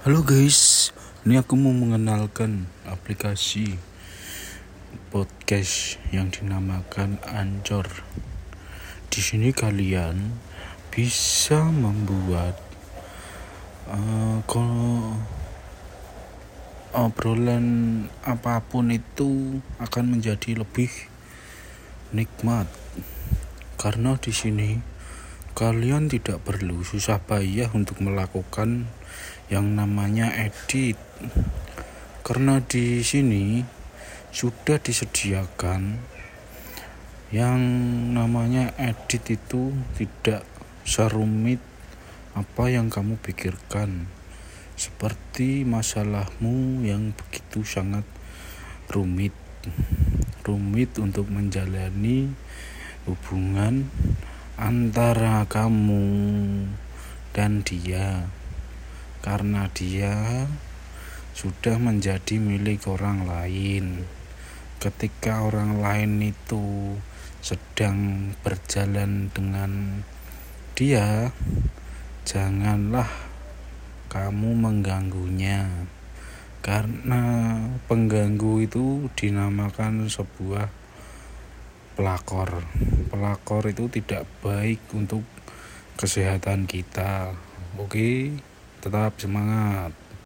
Halo guys, ini aku mau mengenalkan aplikasi podcast yang dinamakan Anchor. Di sini kalian bisa membuat uh, obrolan apa pun itu akan menjadi lebih nikmat karena di sini kalian tidak perlu susah payah untuk melakukan yang namanya edit. Karena di sini sudah disediakan yang namanya edit itu tidak serumit apa yang kamu pikirkan. Seperti masalahmu yang begitu sangat rumit. Rumit untuk menjalani hubungan antara kamu dan dia karena dia sudah menjadi milik orang lain. Ketika orang lain itu sedang berjalan dengan dia, janganlah kamu mengganggunya, karena pengganggu itu dinamakan sebuah pelakor. Pelakor itu tidak baik untuk kesehatan kita. Oke. Tetap semangat